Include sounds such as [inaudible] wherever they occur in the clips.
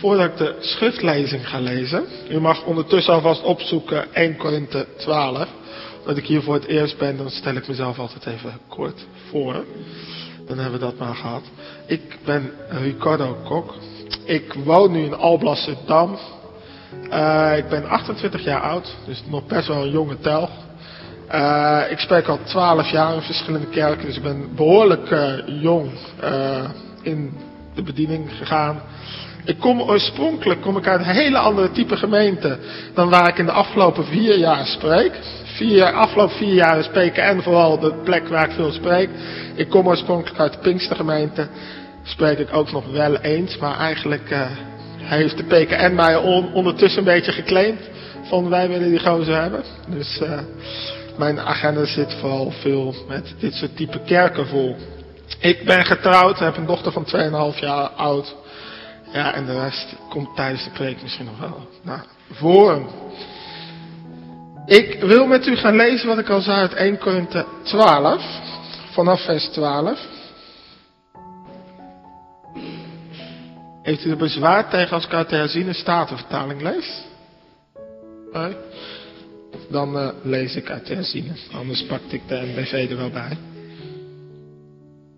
Voordat ik de schriftlezing ga lezen, u mag ondertussen alvast opzoeken 1 Korinthe 12. Dat ik hier voor het eerst ben, dan stel ik mezelf altijd even kort voor. Dan hebben we dat maar gehad. Ik ben Ricardo Kok. Ik woon nu in Alblasserdam. Uh, ik ben 28 jaar oud, dus nog best wel een jonge tel. Uh, ik spreek al 12 jaar in verschillende kerken, dus ik ben behoorlijk uh, jong in de bediening gegaan. Ik kom oorspronkelijk kom ik uit een hele andere type gemeente dan waar ik in de afgelopen vier jaar spreek. Vier, afgelopen vier jaar is PKN vooral de plek waar ik veel spreek. Ik kom oorspronkelijk uit de Pinkstergemeente. Spreek ik ook nog wel eens, maar eigenlijk uh, heeft de PKN mij on, ondertussen een beetje geclaimd. Van wij willen die gozer hebben. Dus uh, mijn agenda zit vooral veel met dit soort type kerken vol. Ik ben getrouwd, heb een dochter van 2,5 jaar oud. Ja, en de rest komt tijdens de preek misschien nog wel naar voren. Ik wil met u gaan lezen wat ik al zei uit 1 Korinthe 12, vanaf vers 12. Heeft u er bezwaar tegen als ik uit de herziene statenvertaling lees? Nee? Dan uh, lees ik uit de anders pakte ik de NBV er wel bij.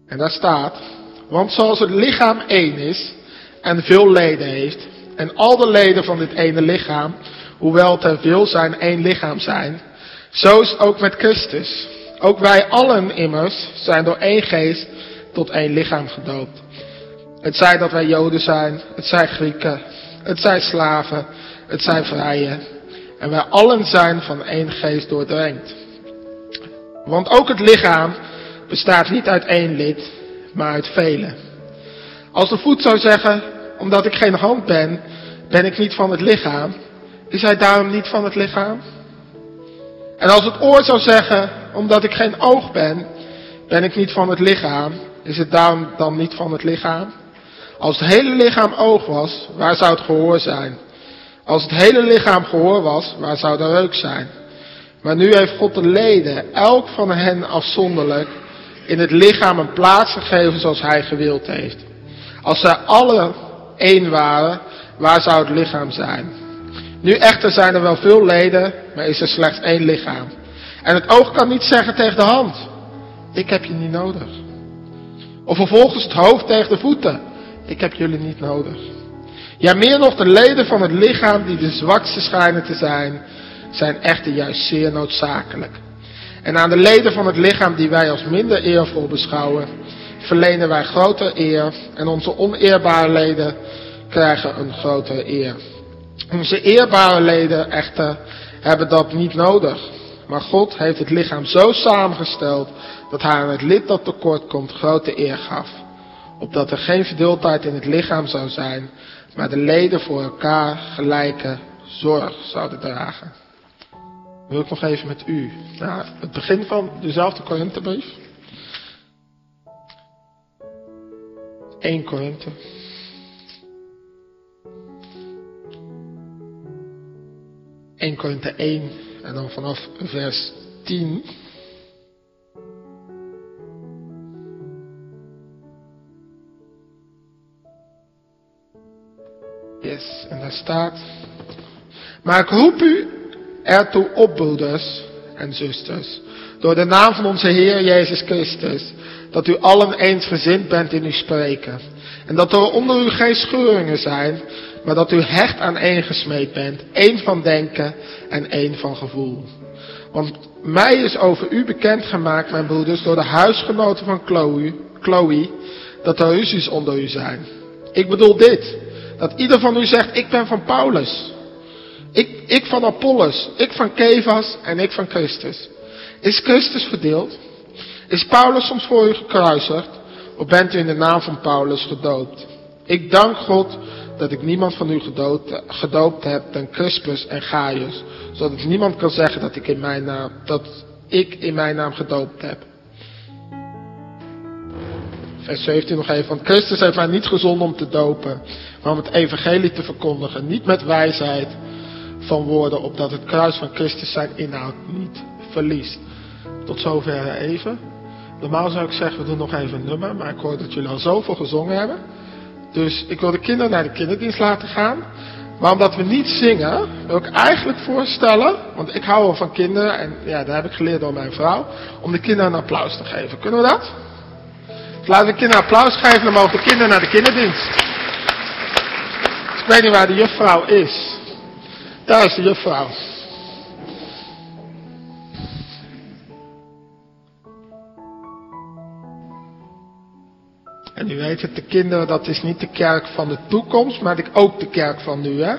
En daar staat, want zoals het lichaam één is en veel leden heeft, en al de leden van dit ene lichaam, hoewel het veel zijn, één lichaam zijn, zo is het ook met Christus. Ook wij allen immers zijn door één geest tot één lichaam gedoopt. Het zij dat wij Joden zijn, het zij Grieken, het zij slaven, het zij vrije. En wij allen zijn van één geest doordrenkt. Want ook het lichaam bestaat niet uit één lid, maar uit velen. Als de voet zou zeggen, omdat ik geen hand ben, ben ik niet van het lichaam, is hij daarom niet van het lichaam? En als het oor zou zeggen, omdat ik geen oog ben, ben ik niet van het lichaam, is het daarom dan niet van het lichaam? Als het hele lichaam oog was, waar zou het gehoor zijn? Als het hele lichaam gehoor was, waar zou de reuk zijn? Maar nu heeft God de leden, elk van hen afzonderlijk, in het lichaam een plaats gegeven zoals hij gewild heeft. Als zij alle één waren, waar zou het lichaam zijn? Nu echter zijn er wel veel leden, maar is er slechts één lichaam. En het oog kan niet zeggen tegen de hand, ik heb je niet nodig. Of vervolgens het hoofd tegen de voeten, ik heb jullie niet nodig. Ja, meer nog de leden van het lichaam die de zwakste schijnen te zijn, zijn echter juist zeer noodzakelijk. En aan de leden van het lichaam die wij als minder eervol beschouwen, verlenen wij grote eer en onze oneerbare leden krijgen een grotere eer. Onze eerbare leden echter hebben dat niet nodig. Maar God heeft het lichaam zo samengesteld dat hij aan het lid dat tekort komt grote eer gaf. Opdat er geen verdeeldheid in het lichaam zou zijn, maar de leden voor elkaar gelijke zorg zouden dragen. Wil ik nog even met u naar het begin van dezelfde Korinthebrief. 1 Korinthe. 1 Korinthe 1 en dan vanaf vers 10. Yes, en daar staat. Maar ik roep u ertoe op, broeders en zusters, door de naam van onze Heer Jezus Christus, dat u allen eensgezind bent in uw spreken. En dat er onder u geen scheuringen zijn, maar dat u hecht aan één gesmeed bent, één van denken en één van gevoel. Want mij is over u bekendgemaakt, mijn broeders, door de huisgenoten van Chloe, Chloe dat er ruzies onder u zijn. Ik bedoel dit, dat ieder van u zegt, ik ben van Paulus. Ik, ik van Apollos, ik van Kevas en ik van Christus. Is Christus verdeeld? Is Paulus soms voor u gekruisigd? Of bent u in de naam van Paulus gedoopt? Ik dank God dat ik niemand van u gedoopt, heb dan Crispus en Gaius. Zodat niemand kan zeggen dat ik in mijn naam, dat ik in mijn naam gedoopt heb. Vers 17 nog even. Want Christus heeft mij niet gezonden om te dopen, maar om het evangelie te verkondigen. Niet met wijsheid van woorden, opdat het kruis van Christus zijn inhoud niet verliest. Tot zover even. Normaal zou ik zeggen, we doen nog even een nummer, maar ik hoor dat jullie al zoveel gezongen hebben. Dus ik wil de kinderen naar de kinderdienst laten gaan. Maar omdat we niet zingen, wil ik eigenlijk voorstellen, want ik hou wel van kinderen en ja, daar heb ik geleerd door mijn vrouw, om de kinderen een applaus te geven. Kunnen we dat? Dus laten we de kinderen applaus geven, dan mogen de kinderen naar de kinderdienst. Dus ik weet niet waar de juffrouw is. Daar is de juffrouw. En u weet het, de kinderen, dat is niet de kerk van de toekomst, maar ook de kerk van nu. Hè?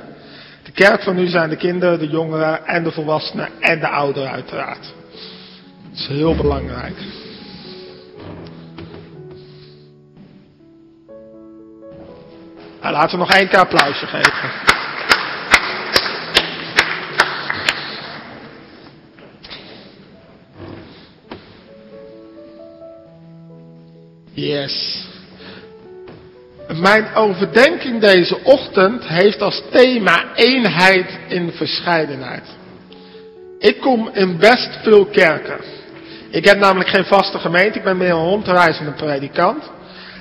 De kerk van nu zijn de kinderen, de jongeren en de volwassenen en de ouderen uiteraard. Dat is heel belangrijk. Nou, laten we nog één keer applausje geven. Yes. Mijn overdenking deze ochtend heeft als thema eenheid in verscheidenheid. Ik kom in best veel kerken. Ik heb namelijk geen vaste gemeente, ik ben meer een rondreizende predikant.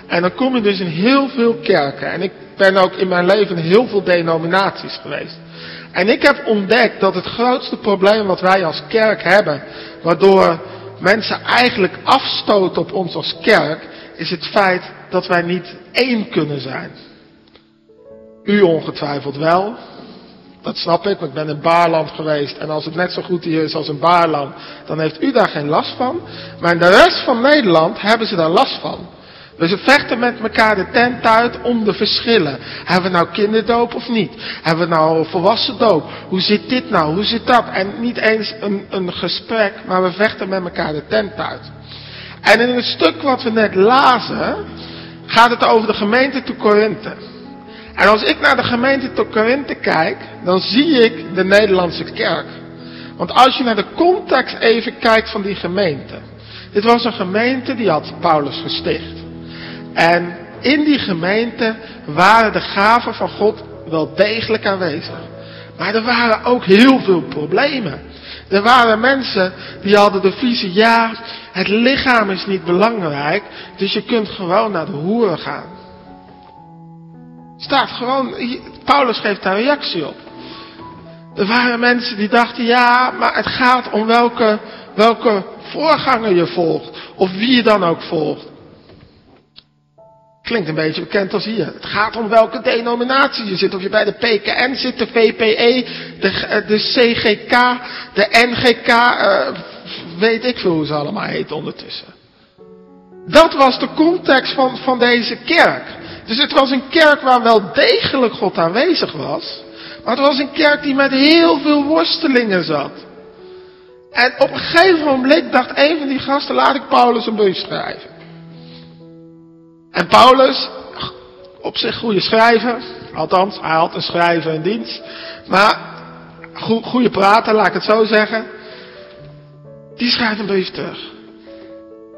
En dan kom je dus in heel veel kerken. En ik ben ook in mijn leven heel veel denominaties geweest. En ik heb ontdekt dat het grootste probleem wat wij als kerk hebben, waardoor mensen eigenlijk afstoten op ons als kerk, is het feit dat wij niet één kunnen zijn. U ongetwijfeld wel. Dat snap ik, want ik ben in Baarland geweest. En als het net zo goed hier is als in Baarland, dan heeft u daar geen last van. Maar in de rest van Nederland hebben ze daar last van. Dus we vechten met elkaar de tent uit om de verschillen. Hebben we nou kinderdoop of niet? Hebben we nou volwassen doop? Hoe zit dit nou? Hoe zit dat? En niet eens een, een gesprek, maar we vechten met elkaar de tent uit. En in het stuk wat we net lazen, gaat het over de gemeente te Korinthe. En als ik naar de gemeente te Korinthe kijk, dan zie ik de Nederlandse kerk. Want als je naar de context even kijkt van die gemeente. Dit was een gemeente die had Paulus gesticht. En in die gemeente waren de gaven van God wel degelijk aanwezig. Maar er waren ook heel veel problemen. Er waren mensen die hadden de visie, ja, het lichaam is niet belangrijk, dus je kunt gewoon naar de hoeren gaan. Staat gewoon, Paulus geeft daar reactie op. Er waren mensen die dachten, ja, maar het gaat om welke, welke voorganger je volgt. Of wie je dan ook volgt. Klinkt een beetje bekend als hier. Het gaat om welke denominatie je zit. Of je bij de PKN zit, de VPE, de, eh, de CGK, de NGK, eh, weet ik veel hoe ze allemaal heet ondertussen. Dat was de context van, van deze kerk. Dus het was een kerk waar wel degelijk God aanwezig was. Maar het was een kerk die met heel veel worstelingen zat. En op een gegeven moment dacht een van die gasten, laat ik Paulus een brief schrijven. En Paulus, op zich goede schrijver, althans, hij had een schrijver in dienst, maar goede prater, laat ik het zo zeggen, die schrijft een brief terug.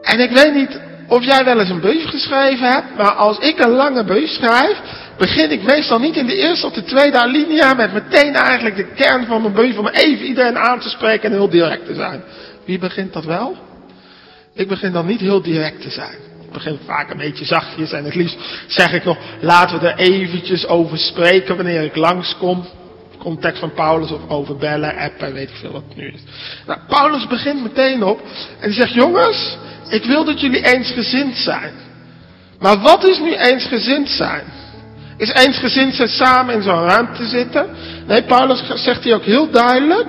En ik weet niet of jij wel eens een brief geschreven hebt, maar als ik een lange brief schrijf, begin ik meestal niet in de eerste of de tweede alinea met meteen eigenlijk de kern van mijn brief om even iedereen aan te spreken en heel direct te zijn. Wie begint dat wel? Ik begin dan niet heel direct te zijn. Begin vaak een beetje zachtjes en het liefst zeg ik nog, laten we er eventjes over spreken wanneer ik langskom. Context van Paulus of over bellen, appen, weet ik veel wat het nu is. Nou, Paulus begint meteen op en zegt, jongens, ik wil dat jullie eensgezind zijn. Maar wat is nu eensgezind zijn? Is eensgezind zijn samen in zo'n ruimte zitten? Nee, Paulus zegt hier ook heel duidelijk.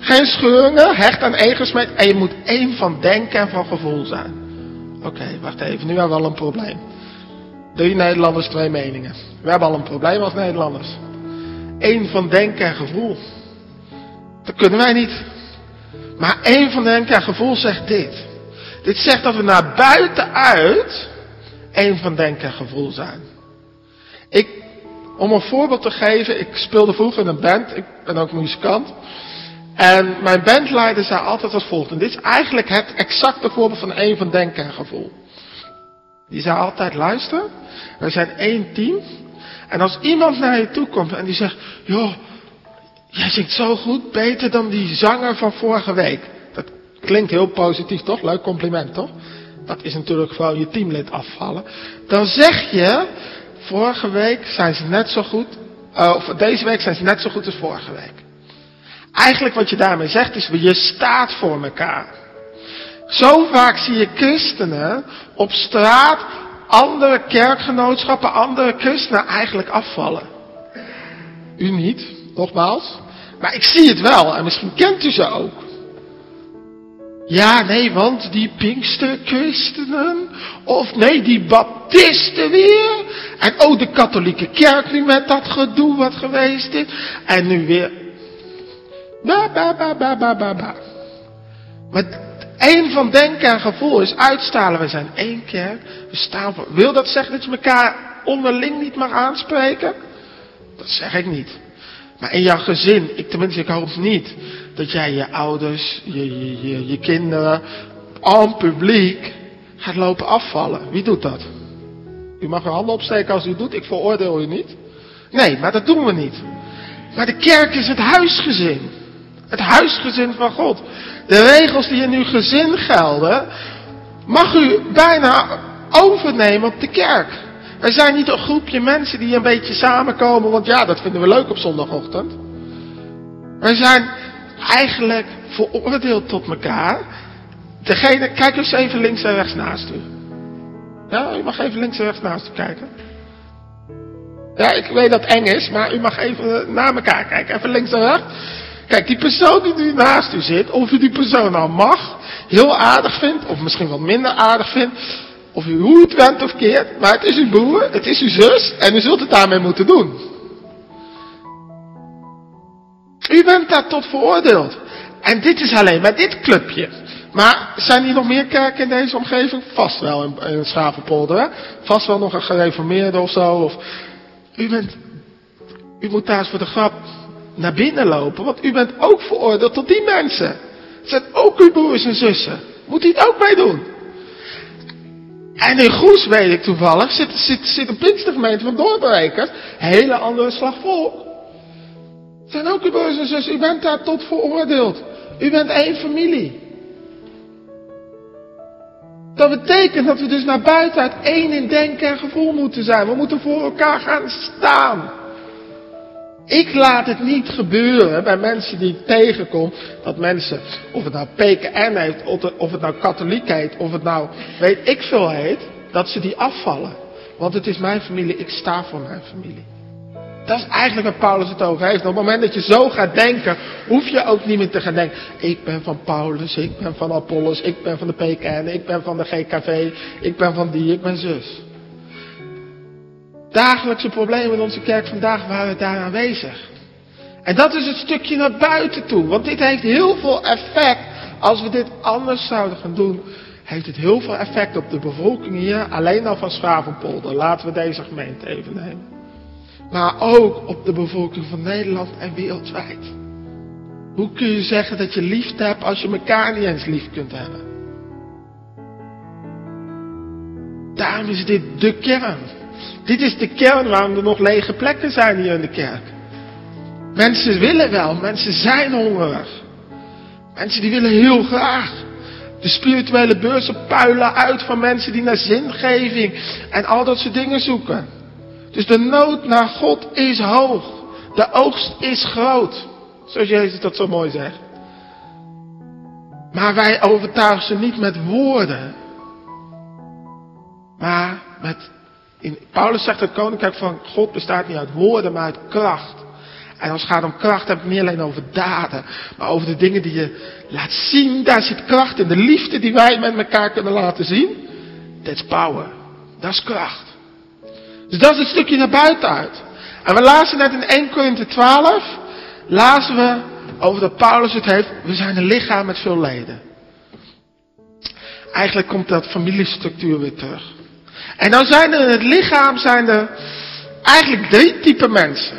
Geen scheuringen, hecht aan één gesmeed. En je moet één van denken en van gevoel zijn. Oké, wacht even. Nu hebben we al een probleem. Drie Nederlanders, twee meningen. We hebben al een probleem als Nederlanders. Eén van denken en gevoel. Dat kunnen wij niet. Maar één van denken en gevoel zegt dit. Dit zegt dat we naar buiten uit één van denken en gevoel zijn. Ik, om een voorbeeld te geven, ik speelde vroeger in een band, ik ben ook muzikant. En mijn bandleider zei altijd als volgt, en dit is eigenlijk het exacte voorbeeld van één van denken en gevoel. Die zei altijd, luister, we zijn één team. En als iemand naar je toe komt en die zegt, joh, jij zingt zo goed, beter dan die zanger van vorige week. Dat klinkt heel positief, toch? Leuk compliment, toch? Dat is natuurlijk gewoon je teamlid afvallen. Dan zeg je, vorige week zijn ze net zo goed, uh, of deze week zijn ze net zo goed als vorige week. Eigenlijk wat je daarmee zegt is, je staat voor elkaar. Zo vaak zie je christenen op straat andere kerkgenootschappen, andere christenen eigenlijk afvallen. U niet, nogmaals. Maar ik zie het wel en misschien kent u ze ook. Ja, nee, want die Pinksterchristenen, of nee, die Baptisten weer. En ook de katholieke kerk nu met dat gedoe wat geweest is. En nu weer. Ba, ba, ba, ba, ba, ba, ba. Maar één van denken en gevoel is uitstalen. We zijn één kerk. We staan voor. Wil dat zeggen dat je elkaar onderling niet mag aanspreken? Dat zeg ik niet. Maar in jouw gezin, ik tenminste, ik hoop niet dat jij je ouders, je, je, je, je kinderen, al publiek gaat lopen afvallen. Wie doet dat? U mag uw handen opsteken als u doet, ik veroordeel u niet. Nee, maar dat doen we niet. Maar de kerk is het huisgezin. Het huisgezin van God. De regels die in uw gezin gelden, mag u bijna overnemen op de kerk. Wij zijn niet een groepje mensen die een beetje samenkomen, want ja, dat vinden we leuk op zondagochtend. Wij zijn eigenlijk veroordeeld tot elkaar. Degene, kijk eens even links en rechts naast u. Ja, u mag even links en rechts naast u kijken. Ja, ik weet dat eng is, maar u mag even naar elkaar kijken. Even links en rechts. Kijk, die persoon die nu naast u zit, of u die persoon nou mag, heel aardig vindt, of misschien wat minder aardig vindt, of u hoe het went of keert, maar het is uw broer, het is uw zus, en u zult het daarmee moeten doen. U bent daar tot veroordeeld. En dit is alleen maar dit clubje. Maar zijn hier nog meer kerken in deze omgeving? Vast wel in, in. Hè? Vast wel nog een gereformeerde of zo. Of... U, bent, u moet daar eens voor de grap naar binnen lopen. Want u bent ook veroordeeld tot die mensen. Het zijn ook uw broers en zussen. Moet u het ook mee doen. En in Goes weet ik toevallig, zit, zit, zit een Pinkstergemeente van doorbrekers. Hele andere slag volk. Het zijn ook uw broers en zussen. U bent daar tot veroordeeld. U bent één familie. Dat betekent dat we dus naar buiten uit één in denken en gevoel moeten zijn. We moeten voor elkaar gaan staan. Ik laat het niet gebeuren bij mensen die ik tegenkom, dat mensen, of het nou PKN heet, of het nou katholiek heet, of het nou weet ik veel heet, dat ze die afvallen. Want het is mijn familie, ik sta voor mijn familie. Dat is eigenlijk wat Paulus het over heeft. Op het moment dat je zo gaat denken, hoef je ook niet meer te gaan denken, ik ben van Paulus, ik ben van Apollos, ik ben van de PKN, ik ben van de GKV, ik ben van die, ik ben zus dagelijkse problemen in onze kerk vandaag waren daar aanwezig. En dat is het stukje naar buiten toe. Want dit heeft heel veel effect. Als we dit anders zouden gaan doen, heeft het heel veel effect op de bevolking hier. Alleen al van Schravenpolder. Laten we deze gemeente even nemen. Maar ook op de bevolking van Nederland en wereldwijd. Hoe kun je zeggen dat je liefde hebt als je elkaar niet eens lief kunt hebben? Daarom is dit de kern Dit is de kern waarom er nog lege plekken zijn hier in de kerk. Mensen willen wel, mensen zijn hongerig. Mensen die willen heel graag. De spirituele beurzen puilen uit van mensen die naar zingeving en al dat soort dingen zoeken. Dus de nood naar God is hoog. De oogst is groot. Zoals Jezus dat zo mooi zegt. Maar wij overtuigen ze niet met woorden. Maar met, Paulus zegt het koninkrijk van God bestaat niet uit woorden, maar uit kracht. En als het gaat om kracht, heb ik niet alleen over daden, maar over de dingen die je laat zien. Daar zit kracht in. De liefde die wij met elkaar kunnen laten zien. That's power. Dat is kracht. Dus dat is het stukje naar buiten uit. En we lazen net in 1 Korinthe 12, lazen we over dat Paulus het heeft, we zijn een lichaam met veel leden. Eigenlijk komt dat familiestructuur weer terug. En dan zijn er in het lichaam zijn er eigenlijk drie typen mensen.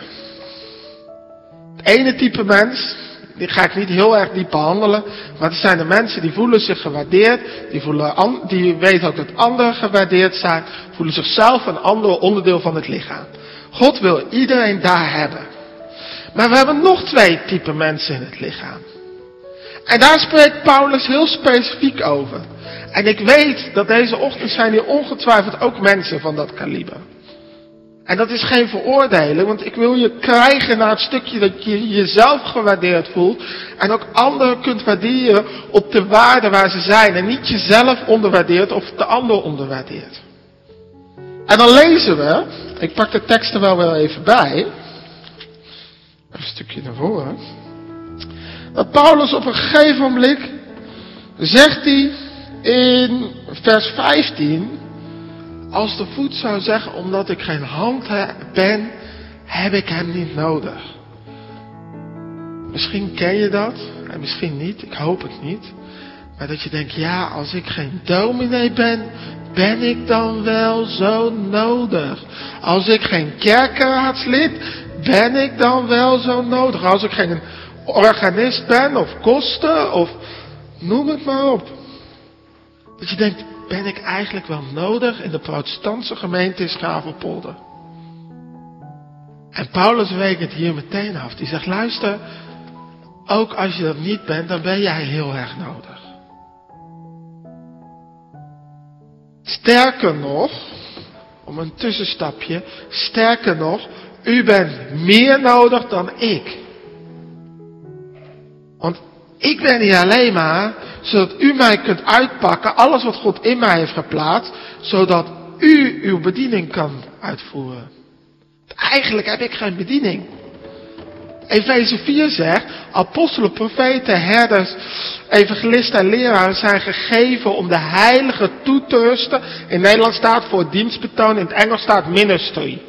Het ene type mens, die ga ik niet heel erg diep behandelen, maar het zijn de mensen die voelen zich gewaardeerd, die, voelen, die weten ook dat anderen gewaardeerd zijn, voelen zichzelf een ander onderdeel van het lichaam. God wil iedereen daar hebben. Maar we hebben nog twee type mensen in het lichaam. En daar spreekt Paulus heel specifiek over. En ik weet dat deze ochtend zijn hier ongetwijfeld ook mensen van dat kaliber. En dat is geen veroordeling, want ik wil je krijgen naar het stukje dat je jezelf gewaardeerd voelt. En ook anderen kunt waarderen op de waarde waar ze zijn. En niet jezelf onderwaardeert of de ander onderwaardeert. En dan lezen we, ik pak de teksten wel wel even bij. Een stukje naar voren. Paulus op een gegeven moment zegt hij in vers 15. Als de voet zou zeggen, omdat ik geen hand ben, heb ik hem niet nodig. Misschien ken je dat, en misschien niet, ik hoop het niet. Maar dat je denkt, ja, als ik geen dominee ben, ben ik dan wel zo nodig? Als ik geen kerkenraadslid, ben ik dan wel zo nodig? Als ik geen organist ben, of koster, of noem het maar op. Dat je denkt, ben ik eigenlijk wel nodig in de protestantse gemeente in Schavelpolder? En Paulus week het hier meteen af. Die zegt, luister, ook als je dat niet bent, dan ben jij heel erg nodig. Sterker nog, om een tussenstapje, sterker nog, u bent meer nodig dan ik. Want ik ben hier alleen maar, zodat u mij kunt uitpakken, alles wat God in mij heeft geplaatst, zodat u uw bediening kan uitvoeren. Eigenlijk heb ik geen bediening. Efeze 4 zegt, apostelen, profeten, herders, evangelisten en leraren zijn gegeven om de heilige toe te rusten. In Nederland staat voor dienstbetoon, in het Engels staat ministry.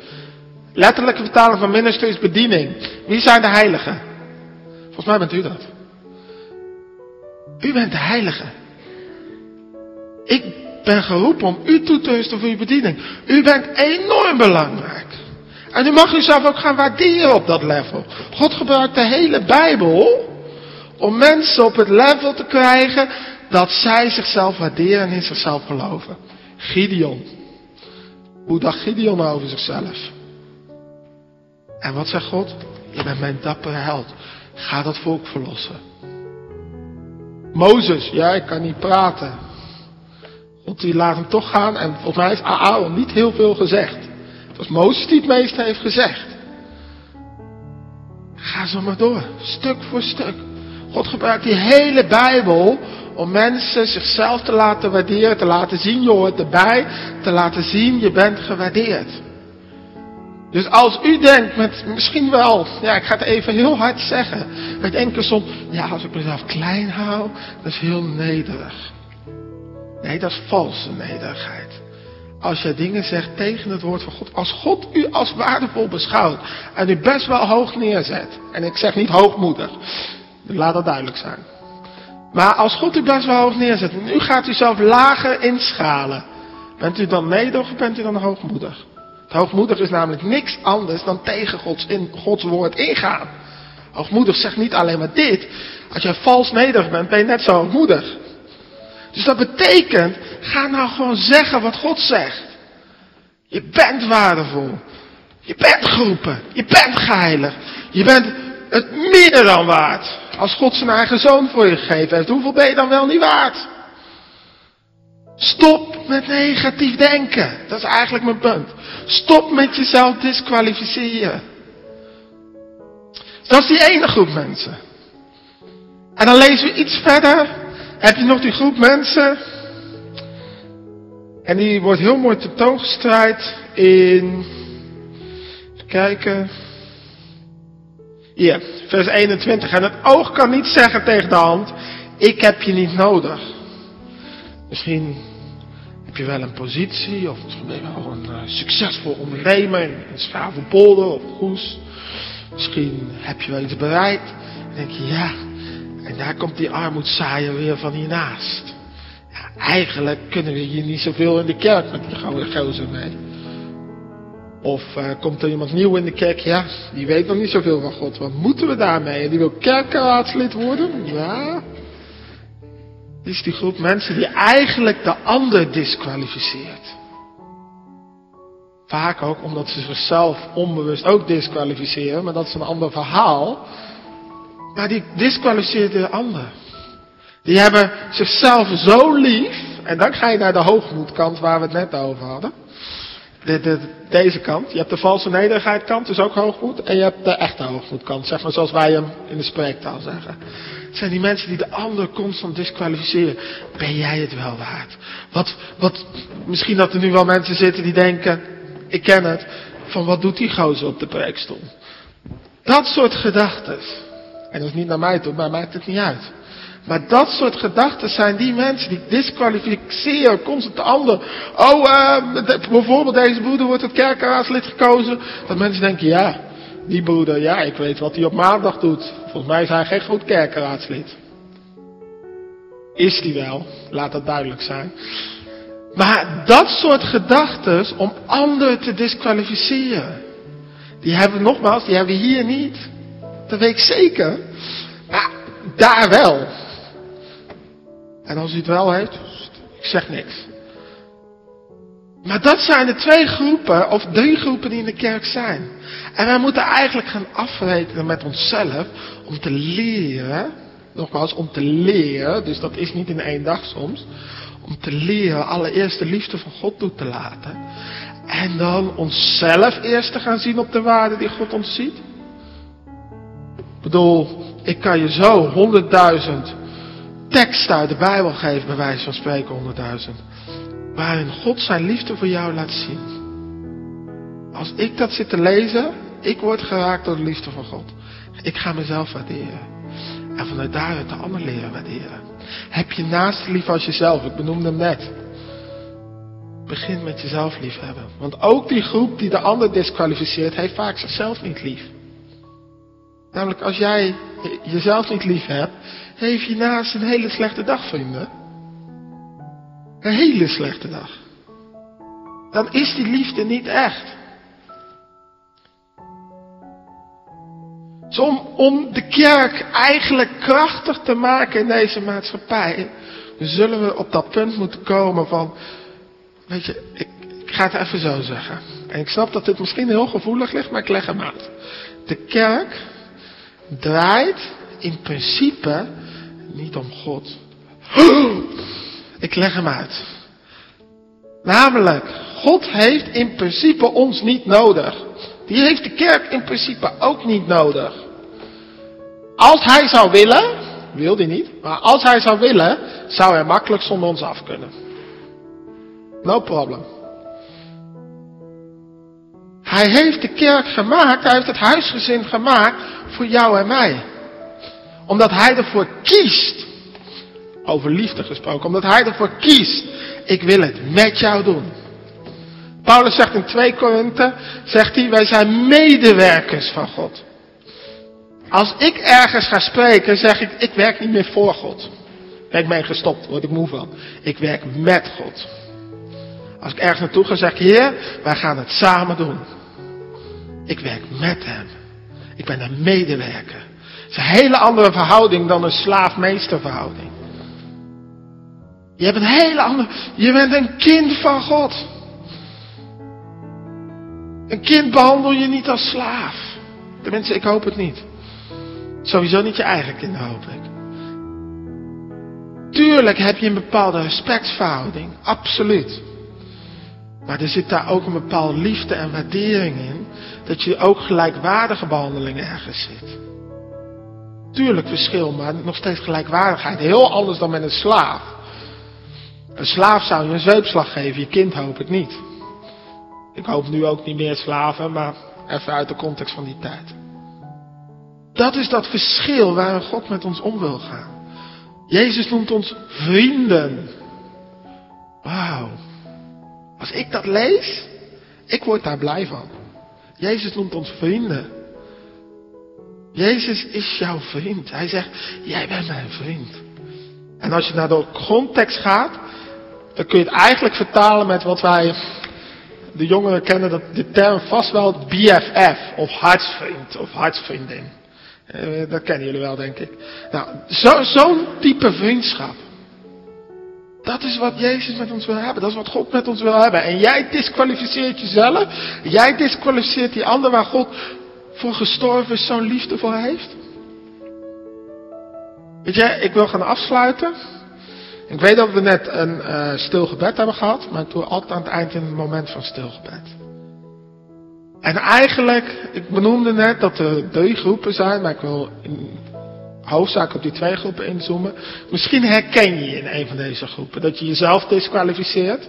Letterlijke vertaling van ministry is bediening. Wie zijn de heiligen? Volgens mij bent u dat. U bent de heilige. Ik ben geroepen om u toe te rusten voor uw bediening. U bent enorm belangrijk. En u mag uzelf ook gaan waarderen op dat level. God gebruikt de hele Bijbel om mensen op het level te krijgen dat zij zichzelf waarderen en in zichzelf geloven. Gideon. Hoe dacht Gideon over zichzelf? En wat zegt God? Je bent mijn dappere held. Ga dat volk verlossen. Mozes, ja, ik kan niet praten. God die laat hem toch gaan en volgens mij is Aaron niet heel veel gezegd. Het was Mozes die het meeste heeft gezegd. Ga zo maar door, stuk voor stuk. God gebruikt die hele Bijbel om mensen zichzelf te laten waarderen, te laten zien, je hoort erbij, te laten zien, je bent gewaardeerd. Dus als u denkt met misschien wel, ja ik ga het even heel hard zeggen, met enkele soms, ja als ik mezelf klein hou, dat is heel nederig. Nee, dat is valse nederigheid. Als je dingen zegt tegen het woord van God, als God u als waardevol beschouwt en u best wel hoog neerzet, en ik zeg niet hoogmoedig, laat dat duidelijk zijn. Maar als God u best wel hoog neerzet en u gaat u zelf lager inschalen, bent u dan nederig of bent u dan hoogmoedig? Hoogmoedig is namelijk niks anders dan tegen Gods, in, Gods woord ingaan. Hoogmoedig zegt niet alleen maar dit. Als je vals nederig bent, ben je net zo hoogmoedig. Dus dat betekent, ga nou gewoon zeggen wat God zegt. Je bent waardevol. Je bent geroepen. Je bent geheilig. Je bent het meer dan waard. Als God zijn eigen zoon voor je gegeven heeft, hoeveel ben je dan wel niet waard? Stop met negatief denken. Dat is eigenlijk mijn punt. Stop met jezelf disqualificeren. Dat is die ene groep mensen. En dan lezen we iets verder. Heb je nog die groep mensen. En die wordt heel mooi tentoongesteld in. Even kijken. Ja, vers 21. En het oog kan niet zeggen tegen de hand: Ik heb je niet nodig. Misschien heb je wel een positie, of misschien ben je wel een uh, succesvol ondernemer in Schavenpolder of Goes. Misschien heb je wel iets bereikt. En denk je, ja, en daar komt die armoedzaaier weer van hiernaast. Ja, eigenlijk kunnen we hier niet zoveel in de kerk met die gouden gozer mee. Of uh, komt er iemand nieuw in de kerk? Ja, die weet nog niet zoveel van God. Wat moeten we daarmee? En die wil kerkraadslid worden? Ja. Is die groep mensen die eigenlijk de ander disqualificeert. Vaak ook omdat ze zichzelf onbewust ook disqualificeren, maar dat is een ander verhaal. Maar die disqualificeert de ander. Die hebben zichzelf zo lief, en dan ga je naar de hoogmoedkant waar we het net over hadden. De, de, deze kant. Je hebt de valse nederigheid kant, dus ook hoogmoed. En je hebt de echte hoogmoedkant, zeg maar zoals wij hem in de spreektaal zeggen. Zijn die mensen die de ander constant disqualificeren. Ben jij het wel waard? Wat, wat, misschien dat er nu wel mensen zitten die denken, ik ken het, van wat doet die gozer op de preekstoel? Dat soort gedachten. En dat is niet naar mij toe, maar maakt het niet uit. Maar dat soort gedachten zijn die mensen die disqualificeren constant de ander. Oh, uh, bijvoorbeeld deze broeder wordt het kerkraadslid gekozen. Dat mensen denken, ja, die broeder, ja, ik weet wat hij op maandag doet. Volgens mij is hij geen goed kerkraadslid. Is die wel, laat dat duidelijk zijn. Maar dat soort gedachten om anderen te disqualificeren. Die hebben we nogmaals, die hebben we hier niet. Dat weet ik zeker. Maar daar wel. En als u het wel heeft, ik zeg niks. Maar dat zijn de twee groepen, of drie groepen die in de kerk zijn. En wij moeten eigenlijk gaan afrekenen met onszelf om te leren, nogmaals, om te leren, dus dat is niet in één dag soms, om te leren allereerst de liefde van God toe te laten. En dan onszelf eerst te gaan zien op de waarde die God ons ziet. Ik bedoel, ik kan je zo honderdduizend teksten uit de Bijbel geven, bij wijze van spreken honderdduizend. Waarin God zijn liefde voor jou laat zien. Als ik dat zit te lezen, ik word geraakt door de liefde van God. Ik ga mezelf waarderen. En vanuit daaruit de ander leren waarderen. Heb je naast lief als jezelf. Ik benoemde hem net. Begin met jezelf lief hebben. Want ook die groep die de ander disqualificeert, heeft vaak zichzelf niet lief. Namelijk als jij jezelf niet lief hebt, heeft je naast een hele slechte dag, vrienden. Een hele slechte dag. Dan is die liefde niet echt. Dus om, om de kerk eigenlijk krachtig te maken in deze maatschappij, zullen we op dat punt moeten komen van, weet je, ik, ik ga het even zo zeggen. En ik snap dat dit misschien heel gevoelig ligt, maar ik leg hem uit. De kerk draait in principe niet om God. [gasps] Ik leg hem uit. Namelijk, God heeft in principe ons niet nodig. Die heeft de kerk in principe ook niet nodig. Als hij zou willen, wil hij niet, maar als hij zou willen, zou hij makkelijk zonder ons af kunnen. No problem. Hij heeft de kerk gemaakt, hij heeft het huisgezin gemaakt voor jou en mij. Omdat hij ervoor kiest, over liefde gesproken, omdat hij ervoor kiest, ik wil het met jou doen. Paulus zegt in 2 Korinthe, zegt hij, wij zijn medewerkers van God. Als ik ergens ga spreken, zeg ik, ik werk niet meer voor God. Ik ben gestopt, word ik moe van. Ik werk met God. Als ik ergens naartoe ga, zeg ik, Heer, wij gaan het samen doen. Ik werk met Hem. Ik ben een medewerker. Het is een hele andere verhouding dan een slaaf-meester verhouding. Je hebt een hele andere, je bent een kind van God. Een kind behandel je niet als slaaf. Tenminste, ik hoop het niet. Sowieso niet je eigen kinderen, hoop ik. Tuurlijk heb je een bepaalde respectverhouding, absoluut. Maar er zit daar ook een bepaalde liefde en waardering in, dat je ook gelijkwaardige behandeling ergens zit. Tuurlijk verschil, maar nog steeds gelijkwaardigheid. Heel anders dan met een slaaf. Een slaaf zou je een zweepslag geven, je kind hoop ik niet. Ik hoop nu ook niet meer slaven, maar even uit de context van die tijd. Dat is dat verschil waar God met ons om wil gaan. Jezus noemt ons vrienden. Wauw. Als ik dat lees, ik word daar blij van. Jezus noemt ons vrienden. Jezus is jouw vriend. Hij zegt, jij bent mijn vriend. En als je naar de context gaat, dan kun je het eigenlijk vertalen met wat wij, de jongeren kennen dat, de term vast wel BFF, of hartsvriend, of hartsvriendin. Eh, dat kennen jullie wel, denk ik. Nou, zo'n zo type vriendschap. Dat is wat Jezus met ons wil hebben. Dat is wat God met ons wil hebben. En jij disqualificeert jezelf. Jij disqualificeert die ander waar God voor gestorven is, zo'n liefde voor heeft. Weet je, ik wil gaan afsluiten. Ik weet dat we net een uh, stil gebed hebben gehad, maar ik doe altijd aan het eind een moment van stilgebed. En eigenlijk, ik benoemde net dat er drie groepen zijn, maar ik wil in hoofdzaak op die twee groepen inzoomen. Misschien herken je je in een van deze groepen. Dat je jezelf disqualificeert,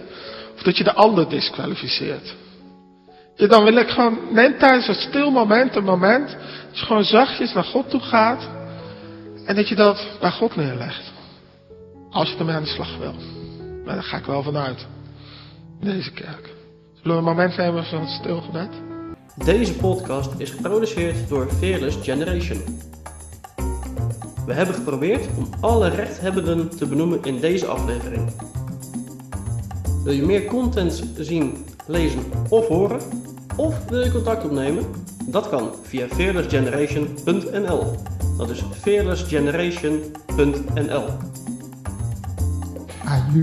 of dat je de ander disqualificeert. Ja, dan wil ik gewoon, neem tijdens een stil moment een moment, dat je gewoon zachtjes naar God toe gaat. En dat je dat bij God neerlegt. Als je ermee aan de slag wil. Maar daar ga ik wel vanuit. In deze kerk. Zullen we moment nemen van het stilgebed? Deze podcast is geproduceerd door Fearless Generation. We hebben geprobeerd om alle rechthebbenden te benoemen in deze aflevering. Wil je meer content zien, lezen of horen? Of wil je contact opnemen? Dat kan via fearlessgeneration.nl. Dat is fearlessgeneration.nl. Ayu.